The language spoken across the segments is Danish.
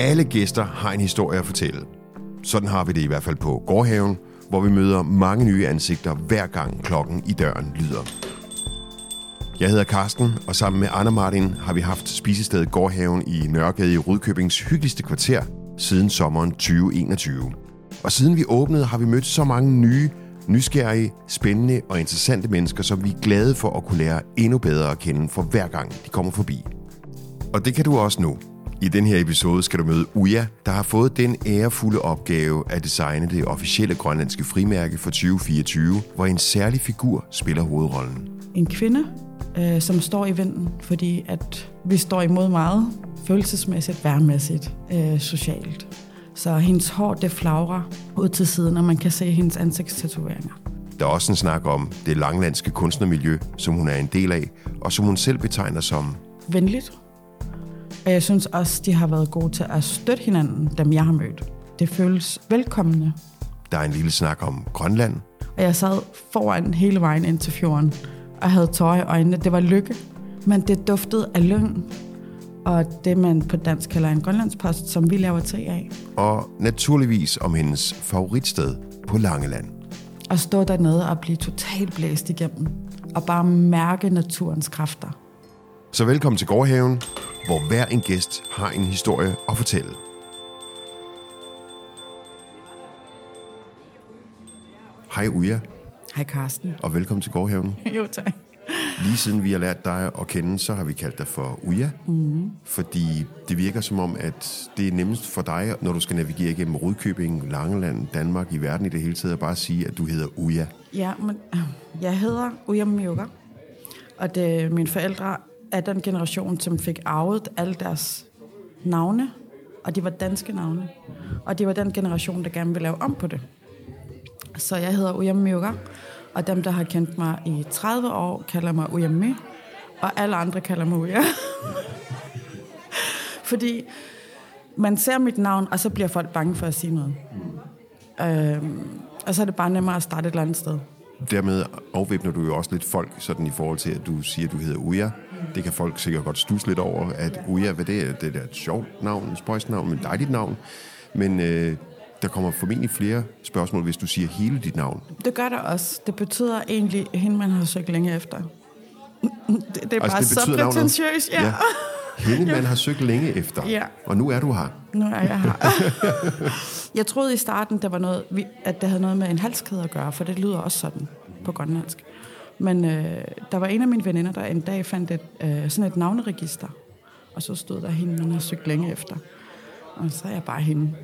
Alle gæster har en historie at fortælle. Sådan har vi det i hvert fald på Gårdhaven, hvor vi møder mange nye ansigter hver gang klokken i døren lyder. Jeg hedder Karsten, og sammen med Anna Martin har vi haft spisestedet Gårdhaven i Nørregade i Rudkøbings hyggeligste kvarter siden sommeren 2021. Og siden vi åbnede, har vi mødt så mange nye, nysgerrige, spændende og interessante mennesker, som vi er glade for at kunne lære endnu bedre at kende for hver gang de kommer forbi. Og det kan du også nu. I den her episode skal du møde Uja, der har fået den ærefulde opgave at designe det officielle grønlandske frimærke for 2024, hvor en særlig figur spiller hovedrollen. En kvinde, øh, som står i vinden, fordi at vi står imod meget følelsesmæssigt, værmæssigt, øh, socialt. Så hendes hår, det flagrer ud til siden, og man kan se hendes ansigtstatoveringer. Der er også en snak om det langlandske kunstnermiljø, som hun er en del af, og som hun selv betegner som Venligt. Og jeg synes også, de har været gode til at støtte hinanden, dem jeg har mødt. Det føles velkommende. Der er en lille snak om Grønland, Og jeg sad foran hele vejen ind til fjorden, og havde tårer i øjnene. Det var lykke, men det duftede af lyng. Og det, man på dansk kalder en grønlandspost, som vi laver te af. og naturligvis om hendes favoritsted på Langeland. At stå dernede og blive totalt blæst igennem. Og bare mærke naturens kræfter. Så velkommen til Gårdhaven, hvor hver en gæst har en historie at fortælle. Hej Uja, Hej Karsten. og velkommen til Gårdhaven. jo, tak. Lige siden vi har lært dig at kende, så har vi kaldt dig for Uja. Mm. Fordi det virker som om, at det er nemmest for dig, når du skal navigere igennem Rudkøbing, Langeland, Danmark, i verden i det hele taget, at bare sige, at du hedder Uja. Ja, men jeg hedder Uyam Mioga, og det, mine forældre af den generation, som fik arvet alle deres navne, og de var danske navne. Og det var den generation, der gerne ville lave om på det. Så jeg hedder Uyam Mioga, og dem, der har kendt mig i 30 år, kalder mig Uyam og alle andre kalder mig Uya. Fordi man ser mit navn, og så bliver folk bange for at sige noget. Øhm, og så er det bare nemmere at starte et eller andet sted. Dermed afvæbner du jo også lidt folk, sådan i forhold til, at du siger, at du hedder Uja. Det kan folk sikkert godt stusse lidt over, at Uja, hvad det er, det er et sjovt navn, et spøjsnavn, men dejligt navn. Men øh, der kommer formentlig flere spørgsmål, hvis du siger hele dit navn. Det gør det også. Det betyder egentlig hende, man har søgt længe efter. Det, det er Altså, bare det så prætentiøst. Ja. ja. Hende, man har søgt længe efter. Ja. Og nu er du her. Nu er jeg her. jeg troede i starten, der var noget, at det havde noget med en halskæde at gøre, for det lyder også sådan på grønlandsk. Men øh, der var en af mine veninder, der en dag fandt et, øh, sådan et navneregister. Og så stod der hende, man har søgt længe efter. Og så er jeg bare hende.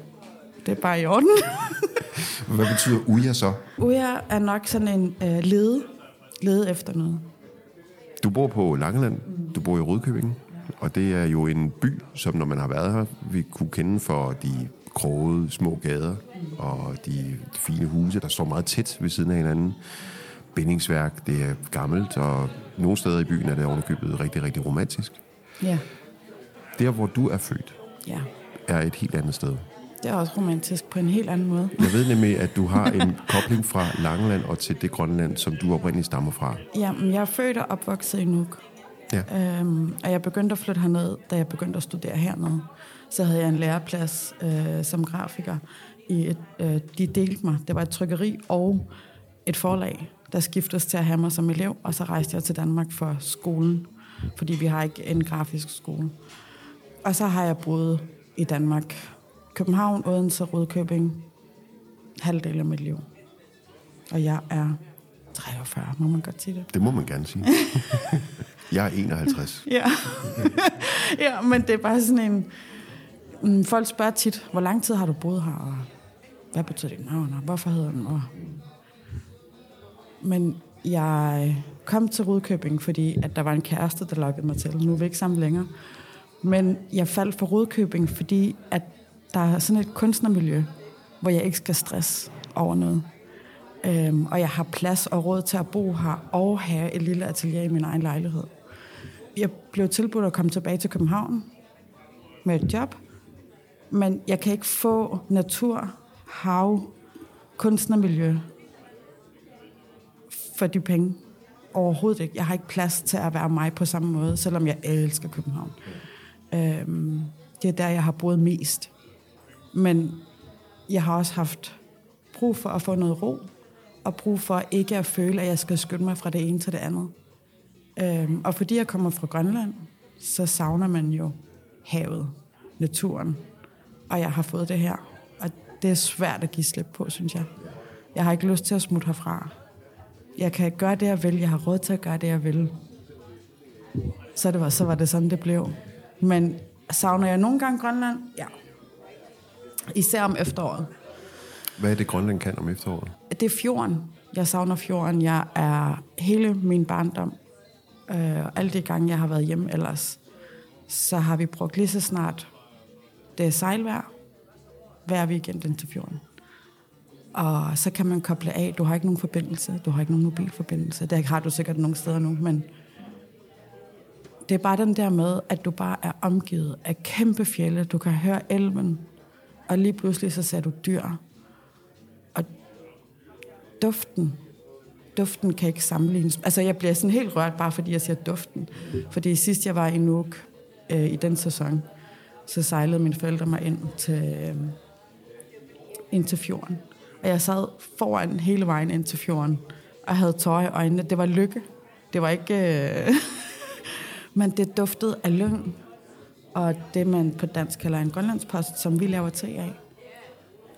Det er bare i orden. Hvad betyder Uja så? Uja er nok sådan en øh, lede, lede efter noget. Du bor på Langeland, du bor i Rødkøbing, og det er jo en by, som når man har været her, vi kunne kende for de krogede små gader og de fine huse, der står meget tæt ved siden af hinanden. Bindingsværk, det er gammelt, og nogle steder i byen er det ovenikøbet rigtig, rigtig romantisk. Ja. Der, hvor du er født, ja. er et helt andet sted. Det er også romantisk på en helt anden måde. Jeg ved nemlig, at du har en kobling fra Langeland og til det Grønland, som du oprindeligt stammer fra. Jamen, jeg er født og opvokset i Nuuk. Ja. Øhm, og jeg begyndte at flytte herned, da jeg begyndte at studere hernede. Så havde jeg en læreplads øh, som grafiker. I et, øh, de delte mig. Det var et trykkeri og et forlag, der skiftes til at have mig som elev. Og så rejste jeg til Danmark for skolen, fordi vi har ikke en grafisk skole. Og så har jeg boet i Danmark. København, Odense, Rødkøbing. Halvdel af mit liv. Og jeg er 43, må man godt sige det. Det må man gerne sige. Jeg er 51. Ja. ja, men det er bare sådan en... Mm, Folk spørger tit, hvor lang tid har du boet her, og hvad betyder dit navn, og hvorfor hedder den? Og... Men jeg kom til Rudkøbing, fordi at der var en kæreste, der lokkede mig til. Nu er vi ikke sammen længere. Men jeg faldt for Rudkøbing, fordi at der er sådan et kunstnermiljø, hvor jeg ikke skal stress over noget. Øhm, og jeg har plads og råd til at bo her og have et lille atelier i min egen lejlighed. Jeg blev tilbudt at komme tilbage til København med et job, men jeg kan ikke få natur, hav, kunstnermiljø for de penge. Overhovedet ikke. Jeg har ikke plads til at være mig på samme måde, selvom jeg elsker København. Øhm, det er der, jeg har boet mest. Men jeg har også haft brug for at få noget ro, og brug for ikke at føle, at jeg skal skynde mig fra det ene til det andet. Øhm, og fordi jeg kommer fra Grønland, så savner man jo havet, naturen. Og jeg har fået det her. Og det er svært at give slip på, synes jeg. Jeg har ikke lyst til at smutte herfra. Jeg kan gøre det, jeg vil. Jeg har råd til at gøre det, jeg vil. Så, det var, så var det sådan, det blev. Men savner jeg nogle gange Grønland? Ja. Især om efteråret. Hvad er det, Grønland kan om efteråret? Det er fjorden. Jeg savner fjorden. Jeg er hele min barndom, øh, alle de gange, jeg har været hjemme ellers, så har vi brugt lige så snart det er sejlvejr, hver weekend ind til fjorden. Og så kan man koble af. Du har ikke nogen forbindelse. Du har ikke nogen mobilforbindelse. Det har du sikkert nogle steder nu, men det er bare den der med, at du bare er omgivet af kæmpe fjelle. Du kan høre elven, og lige pludselig så ser du dyr. Og duften, duften kan ikke sammenlignes. Altså jeg bliver sådan helt rørt, bare fordi jeg siger duften. Fordi sidst jeg var i Nuuk øh, i den sæson, så sejlede mine forældre mig ind til, øh, ind til fjorden. Og jeg sad foran hele vejen ind til fjorden, og havde tøj i øjnene. Det var lykke. Det var ikke... Øh Men det duftede af lyng, og det man på dansk kalder en grønlandspost, som vi laver te af.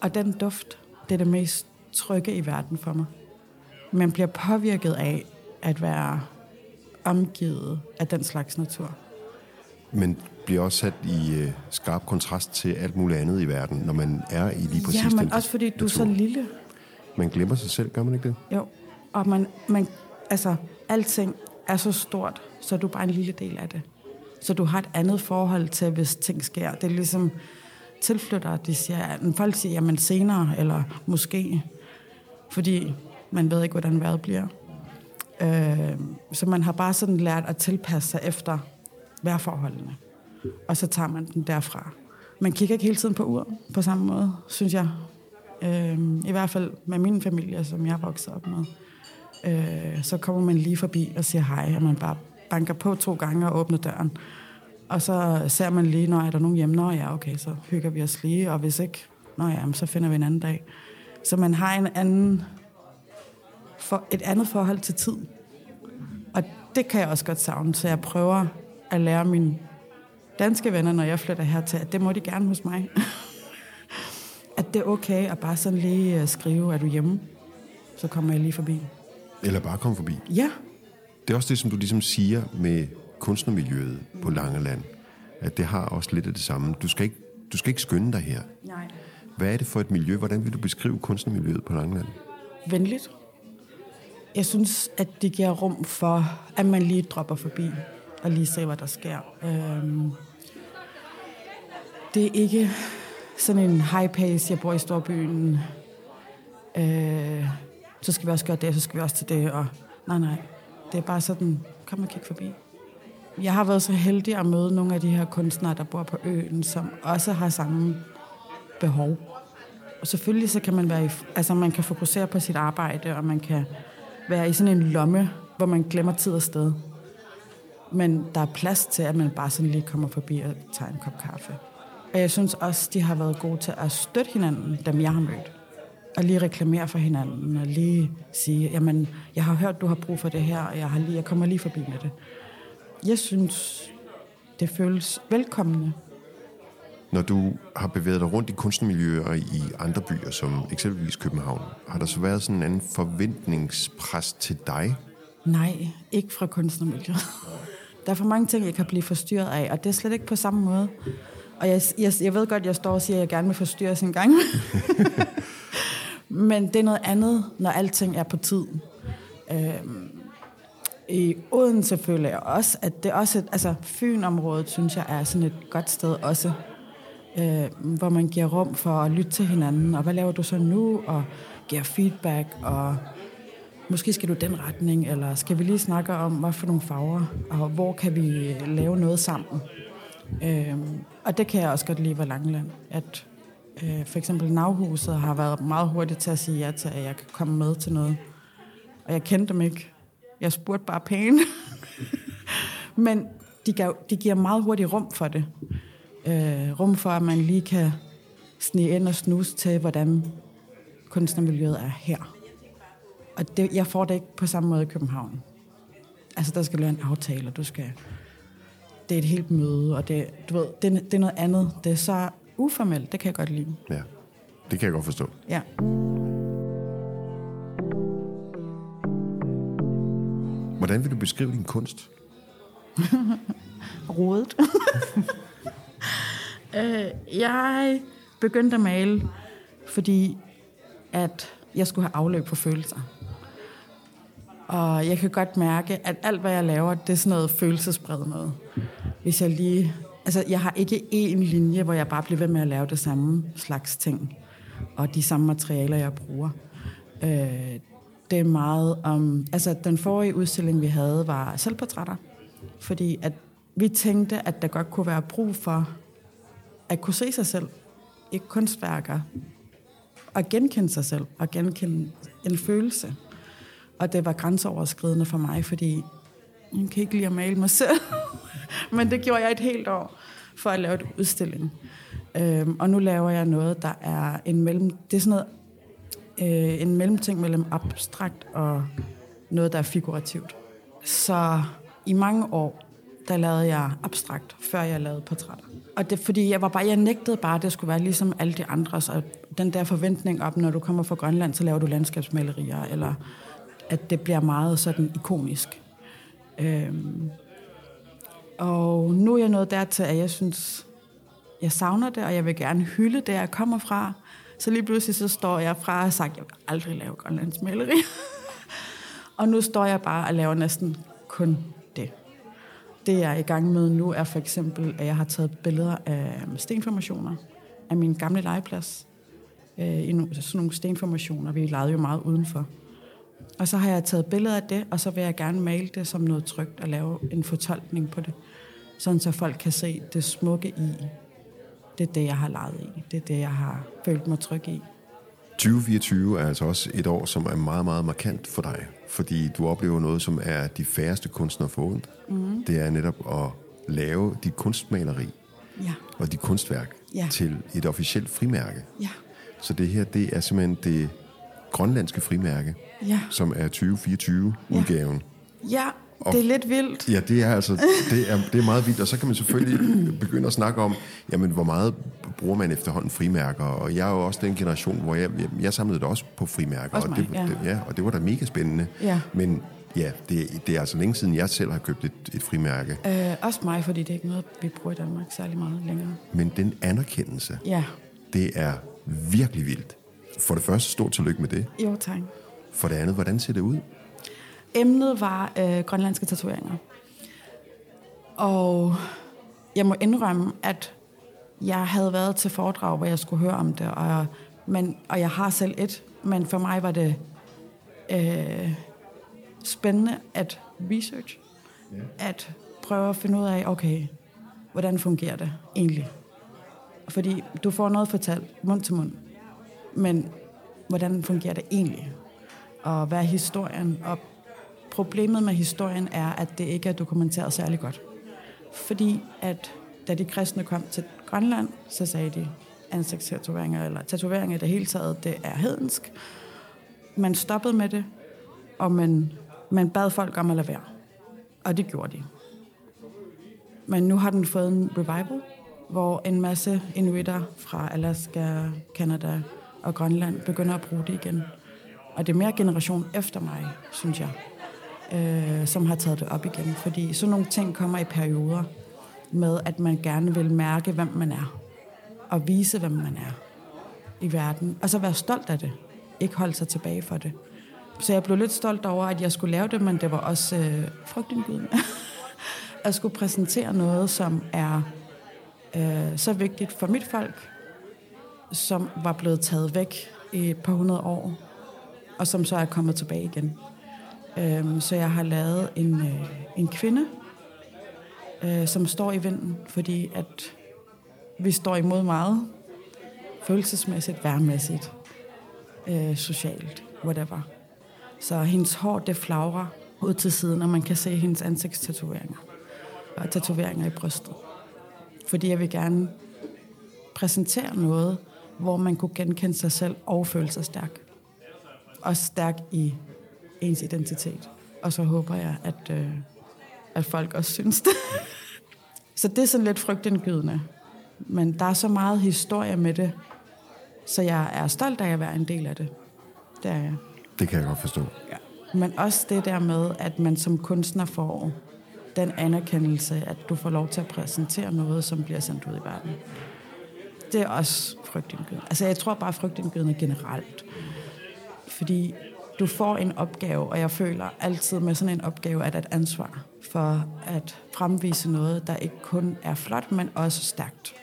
Og den duft, det er det mest trygge i verden for mig. Man bliver påvirket af at være omgivet af den slags natur. Men bliver også sat i øh, skarp kontrast til alt muligt andet i verden, når man er i lige præcis Ja, men den også fordi du er så natur. lille. Man glemmer sig selv, gør man ikke det? Jo, og man, man, altså, alting er så stort, så er du bare en lille del af det. Så du har et andet forhold til, hvis ting sker. Det er ligesom tilflyttere, de siger, at folk siger, jamen senere, eller måske, fordi man ved ikke, hvordan vejret bliver. Øh, så man har bare sådan lært at tilpasse sig efter vejrforholdene. Og så tager man den derfra. Man kigger ikke hele tiden på ur på samme måde, synes jeg. Øh, I hvert fald med min familie, som jeg voksede op med. Øh, så kommer man lige forbi og siger hej, og man bare banker på to gange og åbner døren. Og så ser man lige, når er der nogen hjemme, når ja, okay, så hygger vi os lige, og hvis ikke, nå ja, så finder vi en anden dag. Så man har en anden, for, et andet forhold til tid. Og det kan jeg også godt savne, så jeg prøver at lære mine danske venner, når jeg flytter hertil, at det må de gerne hos mig. at det er okay at bare sådan lige øh, skrive, er du hjemme? Så kommer jeg lige forbi. Eller bare komme forbi. Ja, Det er også det, som du ligesom siger med kunstnermiljøet på Langeland, at det har også lidt af det samme. Du skal ikke, du skal ikke skynde dig her. nej. Hvad er det for et miljø? Hvordan vil du beskrive kunstnermiljøet på Langeland? venligt. Jeg synes, at det giver rum for, at man lige dropper forbi og lige se, hvad der sker. Øhm, det er ikke sådan en high pace, jeg bor i storbyen. Øh, så skal vi også gøre det, så skal vi også til det. Og, nej, nej. Det er bare sådan, kom og kig forbi. Jeg har været så heldig at møde nogle af de her kunstnere, der bor på øen, som også har samme behov. Og selvfølgelig så kan man være i, altså man kan fokusere på sit arbejde, og man kan være i sådan en lomme, hvor man glemmer tid og sted. Men der er plads til, at man bare sådan lige kommer forbi og tager en kop kaffe. Og jeg synes også, de har været gode til at støtte hinanden, dem jeg har mødt. Og lige reklamere for hinanden, og lige sige, jamen, jeg har hørt, du har brug for det her, og jeg, har lige, jeg kommer lige forbi med det. Jeg synes, det føles velkommende. Når du har bevæget dig rundt i kunstnermiljøer i andre byer, som eksempelvis København, har der så været sådan en anden forventningspres til dig? Nej, ikke fra kunstnermiljøet. Der er for mange ting, jeg kan blive forstyrret af, og det er slet ikke på samme måde. Og jeg, jeg, jeg ved godt, jeg står og siger, at jeg gerne vil forstyrres en gang. Men det er noget andet, når alting er på tid. Øhm, I Odense føler jeg også, at det også, altså Fynområdet, synes jeg, er sådan et godt sted også, øh, hvor man giver rum for at lytte til hinanden, og hvad laver du så nu, og giver feedback, og måske skal du den retning, eller skal vi lige snakke om, hvad for nogle farver, og hvor kan vi øh, lave noget sammen. Øh, og det kan jeg også godt lide ved Langeland, at øh, for eksempel Navhuset har været meget hurtigt til at sige ja til, at jeg kan komme med til noget. Og jeg kendte dem ikke. Jeg spurgte bare pænt. Men de, gav, de giver meget hurtigt rum for det. øh, rum for, at man lige kan snige ind og snuse til, hvordan kunstnermiljøet er her. Og det, jeg får det ikke på samme måde i København. Altså, der skal lave en aftale, og du skal... Det er et helt møde, og det, du ved, det, det er noget andet. Det er så uformelt, det kan jeg godt lide. Ja, det kan jeg godt forstå. Ja. Hvordan vil du beskrive din kunst? Rodet. øh, jeg begyndte at male, fordi at jeg skulle have afløb for følelser. Og jeg kan godt mærke, at alt, hvad jeg laver, det er sådan noget følelsesbred noget. Hvis jeg lige... Altså, jeg har ikke én linje, hvor jeg bare bliver ved med at lave det samme slags ting. Og de samme materialer, jeg bruger. Øh, det er meget om... Altså, den forrige udstilling, vi havde, var selvportrætter. Fordi at vi tænkte, at der godt kunne være brug for at kunne se sig selv i kunstværker. Og genkende sig selv. Og genkende en følelse. Og det var grænseoverskridende for mig, fordi jeg kan ikke lide at male mig selv. Men det gjorde jeg et helt år for at lave et udstilling. Øhm, og nu laver jeg noget, der er en mellem... Det er sådan noget, øh, en mellemting mellem abstrakt og noget, der er figurativt. Så i mange år, der lavede jeg abstrakt, før jeg lavede portrætter. Og det fordi jeg var bare, jeg nægtede bare, at det skulle være ligesom alle de andre. Så den der forventning op, når du kommer fra Grønland, så laver du landskabsmalerier, eller at det bliver meget sådan ikonisk. Øhm, og nu er jeg nået dertil, at jeg synes, jeg savner det, og jeg vil gerne hylde det, jeg kommer fra. Så lige pludselig så står jeg fra og har sagt, at jeg vil aldrig lave Grønlands maleri. og nu står jeg bare og laver næsten kun det. Det jeg er i gang med nu er for eksempel, at jeg har taget billeder af stenformationer af min gamle legeplads. Øh, I sådan nogle stenformationer. Vi legede jo meget udenfor. Og så har jeg taget billeder af det, og så vil jeg gerne male det som noget trygt og lave en fortolkning på det. Sådan så folk kan se det smukke i. Det er det, jeg har leget i. Det er det, jeg har følt mig tryg i. 2024 er altså også et år, som er meget, meget markant for dig. Fordi du oplever noget, som er de færreste kunstnere forundt. Mm. Det er netop at lave dit kunstmaleri ja. og dit kunstværk ja. til et officielt frimærke. Ja. Så det her, det er simpelthen det grønlandske frimærke, ja. som er 2024-udgaven. Ja, og det er lidt vildt. Ja, det er altså det er, det er meget vildt. Og så kan man selvfølgelig begynde at snakke om, jamen, hvor meget bruger man efterhånden frimærker. Og jeg er jo også den generation, hvor jeg, jeg, jeg samlede det også på frimærker. Også mig, og det, ja. det, ja, og det var da mega spændende. Ja. Men ja, det, det er altså længe siden, jeg selv har købt et, et frimærke. Øh, også mig, fordi det er ikke noget, vi bruger i Danmark særlig meget længere. Men den anerkendelse, Ja, det er virkelig vildt. For det første, stort tillykke med det. jo tak. For det andet, hvordan ser det ud? Emnet var øh, grønlandske tatoveringer. Og jeg må indrømme, at jeg havde været til foredrag, hvor jeg skulle høre om det, og, men, og jeg har selv et, men for mig var det øh, spændende at research, at prøve at finde ud af, okay, hvordan fungerer det egentlig? Fordi du får noget fortalt mund til mund, men hvordan fungerer det egentlig? Og hvad er historien? Og problemet med historien er, at det ikke er dokumenteret særlig godt. Fordi at da de kristne kom til Grønland, så sagde de, ansigtstatoveringer eller tatoveringer i det hele taget, det er hedensk. Man stoppede med det, og man, man bad folk om at lade være. Og det gjorde de. Men nu har den fået en revival, hvor en masse inuitter fra Alaska, Canada og Grønland begynder at bruge det igen. Og det er mere generation efter mig, synes jeg, øh, som har taget det op igen. Fordi sådan nogle ting kommer i perioder med, at man gerne vil mærke, hvem man er. Og vise, hvem man er i verden. Og så være stolt af det. Ikke holde sig tilbage for det. Så jeg blev lidt stolt over, at jeg skulle lave det, men det var også øh, frygtindgydende. at skulle præsentere noget, som er øh, så vigtigt for mit folk, som var blevet taget væk i et par hundrede år, og som så er kommet tilbage igen. Øhm, så jeg har lavet en, øh, en kvinde, øh, som står i vinden, fordi at vi står imod meget, følelsesmæssigt, værmæssigt, øh, socialt, whatever. Så hendes hår, det flagrer ud til siden, og man kan se hendes ansigtstatoveringer og tatoveringer i brystet. Fordi jeg vil gerne præsentere noget, hvor man kunne genkende sig selv og føle sig stærk. Og stærk i ens identitet. Og så håber jeg, at, øh, at folk også synes det. så det er sådan lidt frygtindgydende. Men der er så meget historie med det, så jeg er stolt af at være en del af det. Det er jeg. Det kan jeg godt forstå. Ja. Men også det der med, at man som kunstner får den anerkendelse, at du får lov til at præsentere noget, som bliver sendt ud i verden. Det er også frygtindgydende. Altså jeg tror bare frygtindgydende generelt. Fordi du får en opgave, og jeg føler altid med sådan en opgave, at et ansvar for at fremvise noget, der ikke kun er flot, men også stærkt.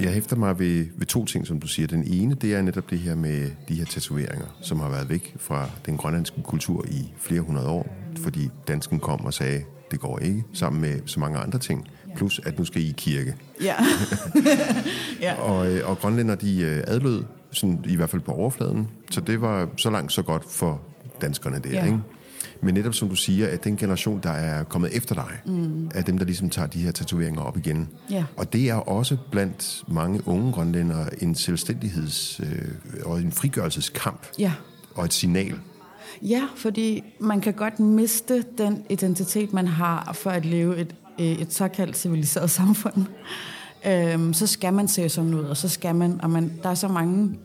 Jeg hæfter mig ved, ved to ting, som du siger. Den ene, det er netop det her med de her tatoveringer, som har været væk fra den grønlandske kultur i flere hundrede år, fordi dansken kom og sagde, det går ikke, sammen med så mange andre ting. Plus, at nu skal I i kirke. Ja. ja. Og, øh, og grønlænder, de øh, adlød, sådan, i hvert fald på overfladen. Så det var så langt så godt for danskerne der, ja. ikke? Men netop som du siger, at den generation, der er kommet efter dig, mm. er dem, der ligesom tager de her tatoveringer op igen. Ja. Og det er også blandt mange unge grønlændere en selvstændigheds- øh, og en frigørelseskamp. Ja. Og et signal. Ja, fordi man kan godt miste den identitet, man har for at leve et, øh, et såkaldt civiliseret samfund. Øhm, så skal man se sådan ud, og så skal man, og man, der er så mange,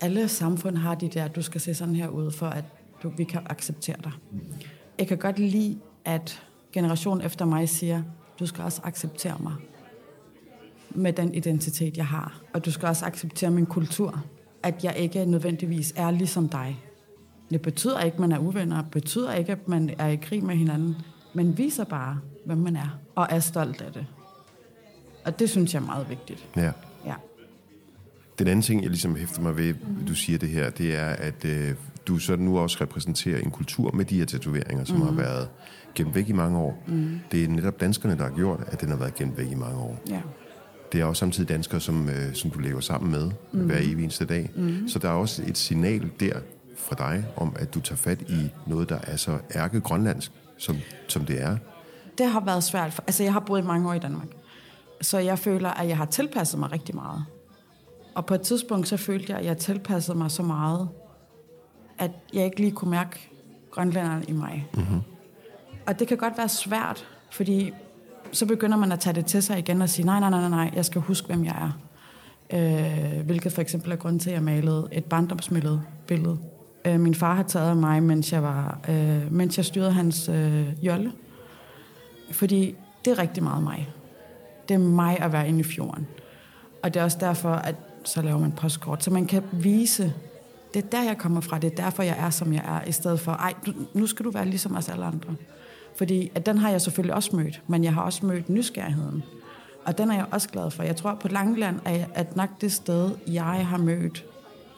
alle samfund har de der, du skal se sådan her ud, for at du, vi kan acceptere dig. Jeg kan godt lide, at generation efter mig siger, du skal også acceptere mig med den identitet, jeg har. Og du skal også acceptere min kultur. At jeg ikke nødvendigvis er ligesom dig. Det betyder ikke, at man er uvenner. Det betyder ikke, at man er i krig med hinanden. Men viser bare, hvem man er. Og er stolt af det. Og det synes jeg er meget vigtigt. Ja. ja. Den anden ting, jeg ligesom hæfter mig ved, du siger det her, det er, at øh, du så nu også repræsenterer en kultur med de her tatoveringer, som mm. har været gemt væk i mange år. Mm. Det er netop danskerne, der har gjort, at den har været gemt væk i mange år. Ja. Det er også samtidig danskere, som, øh, som du lever sammen med mm. hver evig eneste dag. Mm. Så der er også et signal der fra dig, om at du tager fat i noget, der er så ærke grønlandsk, som, som det er. Det har været svært. For, altså, jeg har boet mange år i Danmark. Så jeg føler, at jeg har tilpasset mig rigtig meget. Og på et tidspunkt, så følte jeg, at jeg tilpassede mig så meget, at jeg ikke lige kunne mærke grønlænderen i mig. Mm-hmm. Og det kan godt være svært, fordi så begynder man at tage det til sig igen og sige, nej, nej, nej, nej, jeg skal huske, hvem jeg er. Øh, hvilket for eksempel er grund til, at jeg malede et barndomsbillede. Billede. Øh, min far har taget af mig, mens jeg, var, øh, mens jeg styrede hans øh, jolle. Fordi det er rigtig meget mig. Det er mig at være inde i fjorden. Og det er også derfor, at så laver man postkort, så man kan vise, det er der, jeg kommer fra, det er derfor, jeg er, som jeg er, i stedet for, ej, nu skal du være ligesom os alle andre. Fordi at den har jeg selvfølgelig også mødt, men jeg har også mødt nysgerrigheden. Og den er jeg også glad for. Jeg tror, på Langland er at nok det sted, jeg har mødt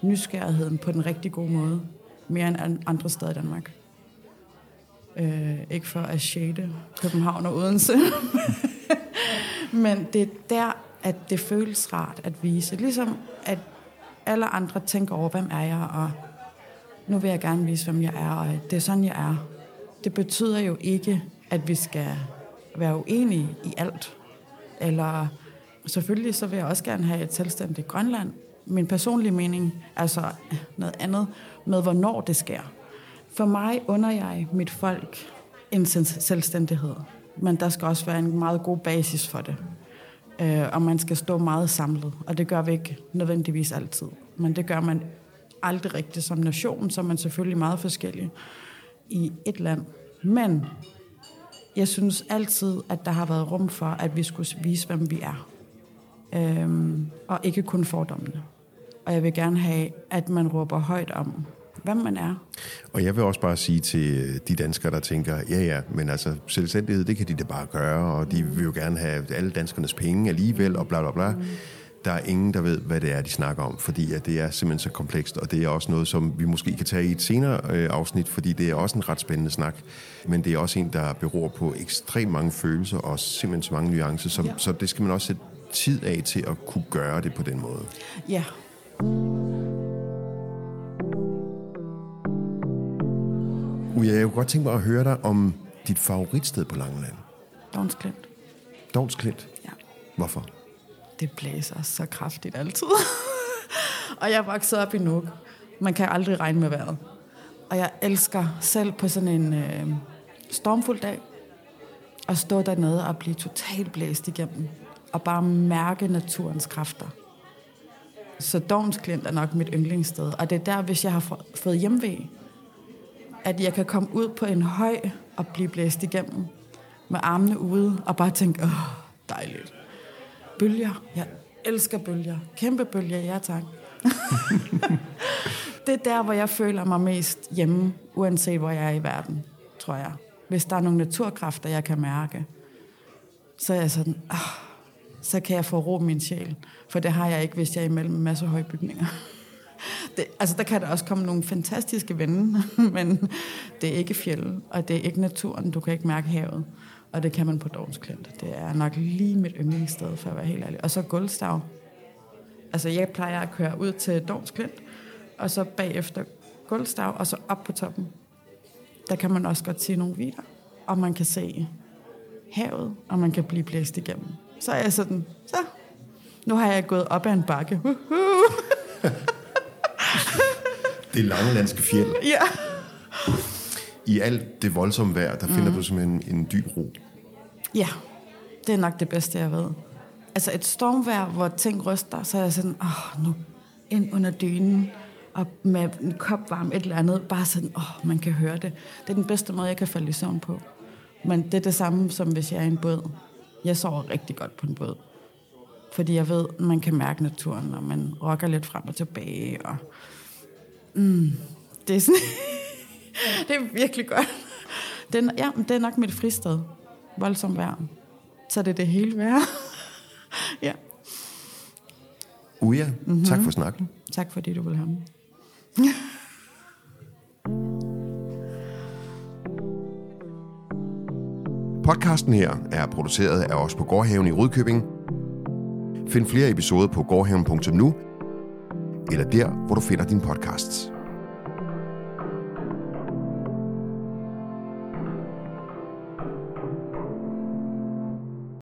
nysgerrigheden på den rigtig gode måde, mere end andre steder i Danmark. Øh, ikke for at shade København og Odense. Men det er der, at det føles rart at vise. Ligesom at alle andre tænker over, hvem er jeg, og nu vil jeg gerne vise, hvem jeg er, og det er sådan, jeg er. Det betyder jo ikke, at vi skal være uenige i alt. Eller selvfølgelig så vil jeg også gerne have et selvstændigt Grønland. Min personlige mening altså noget andet med, hvornår det sker. For mig under jeg mit folk en selvstændighed. Men der skal også være en meget god basis for det. Øh, og man skal stå meget samlet. Og det gør vi ikke nødvendigvis altid. Men det gør man aldrig rigtigt som nation, så er man selvfølgelig meget forskellig i et land. Men jeg synes altid, at der har været rum for, at vi skulle vise, hvem vi er. Øhm, og ikke kun fordommene. Og jeg vil gerne have, at man råber højt om, hvem man er. Og jeg vil også bare sige til de danskere, der tænker, ja ja, men altså selvstændighed, det kan de da bare gøre, og de vil jo gerne have alle danskernes penge alligevel, og bla bla bla. Mm. Der er ingen, der ved, hvad det er, de snakker om, fordi at det er simpelthen så komplekst, og det er også noget, som vi måske kan tage i et senere øh, afsnit, fordi det er også en ret spændende snak, men det er også en, der beror på ekstremt mange følelser og simpelthen så mange nuancer, så, ja. så det skal man også sætte tid af til at kunne gøre det på den måde. Ja. Jeg kunne godt tænke mig at høre dig om dit favoritsted på Langeland? Dovns Klint. Dovns Klint. Ja. Hvorfor? Det blæser så kraftigt altid. og jeg er vokset op i Nuuk. Man kan aldrig regne med vejret. Og jeg elsker selv på sådan en øh, stormfuld dag at stå dernede og blive totalt blæst igennem. Og bare mærke naturens kræfter. Så Dovns Klint er nok mit yndlingssted. Og det er der, hvis jeg har fået hjemvej, at jeg kan komme ud på en høj og blive blæst igennem med armene ude og bare tænke, åh, dejligt. Bølger. Jeg elsker bølger. Kæmpe bølger, ja tak. det er der, hvor jeg føler mig mest hjemme, uanset hvor jeg er i verden, tror jeg. Hvis der er nogle naturkræfter, jeg kan mærke, så er jeg sådan, åh, så kan jeg få ro min sjæl. For det har jeg ikke, hvis jeg er imellem en masse høje bygninger. Det, altså, der kan der også komme nogle fantastiske vinde, men det er ikke fjeld, og det er ikke naturen. Du kan ikke mærke havet. Og det kan man på Dovens Klint. Det er nok lige mit yndlingssted, for at være helt ærlig. Og så Guldstav. Altså, jeg plejer at køre ud til Dovens Klint, og så bagefter Guldstav, og så op på toppen. Der kan man også godt se nogle vider, og man kan se havet, og man kan blive blæst igennem. Så er jeg sådan, så, nu har jeg gået op ad en bakke. Det langelandske fjeld. ja. I alt det voldsomme vejr, der finder du simpelthen en dyb ro. Ja, det er nok det bedste, jeg ved. Altså et stormvejr, hvor ting ryster, så er jeg sådan, åh, nu ind under dynen, og med en kop varm, et eller andet, bare sådan, åh, man kan høre det. Det er den bedste måde, jeg kan falde i søvn på. Men det er det samme, som hvis jeg er i en båd. Jeg sover rigtig godt på en båd. Fordi jeg ved, man kan mærke naturen, og man rokker lidt frem og tilbage, og mm, det er sådan, det er virkelig godt. Det er, ja, det er nok mit fristed. Voldsomt vejr. Så det er det hele værd. ja. Uja, mm-hmm. tak for snakken. Tak fordi du vil have mig. Podcasten her er produceret af os på Gårdhaven i Rudkøbing. Find flere episoder på gårdhaven.nu eller der, hvor du finder dine podcasts.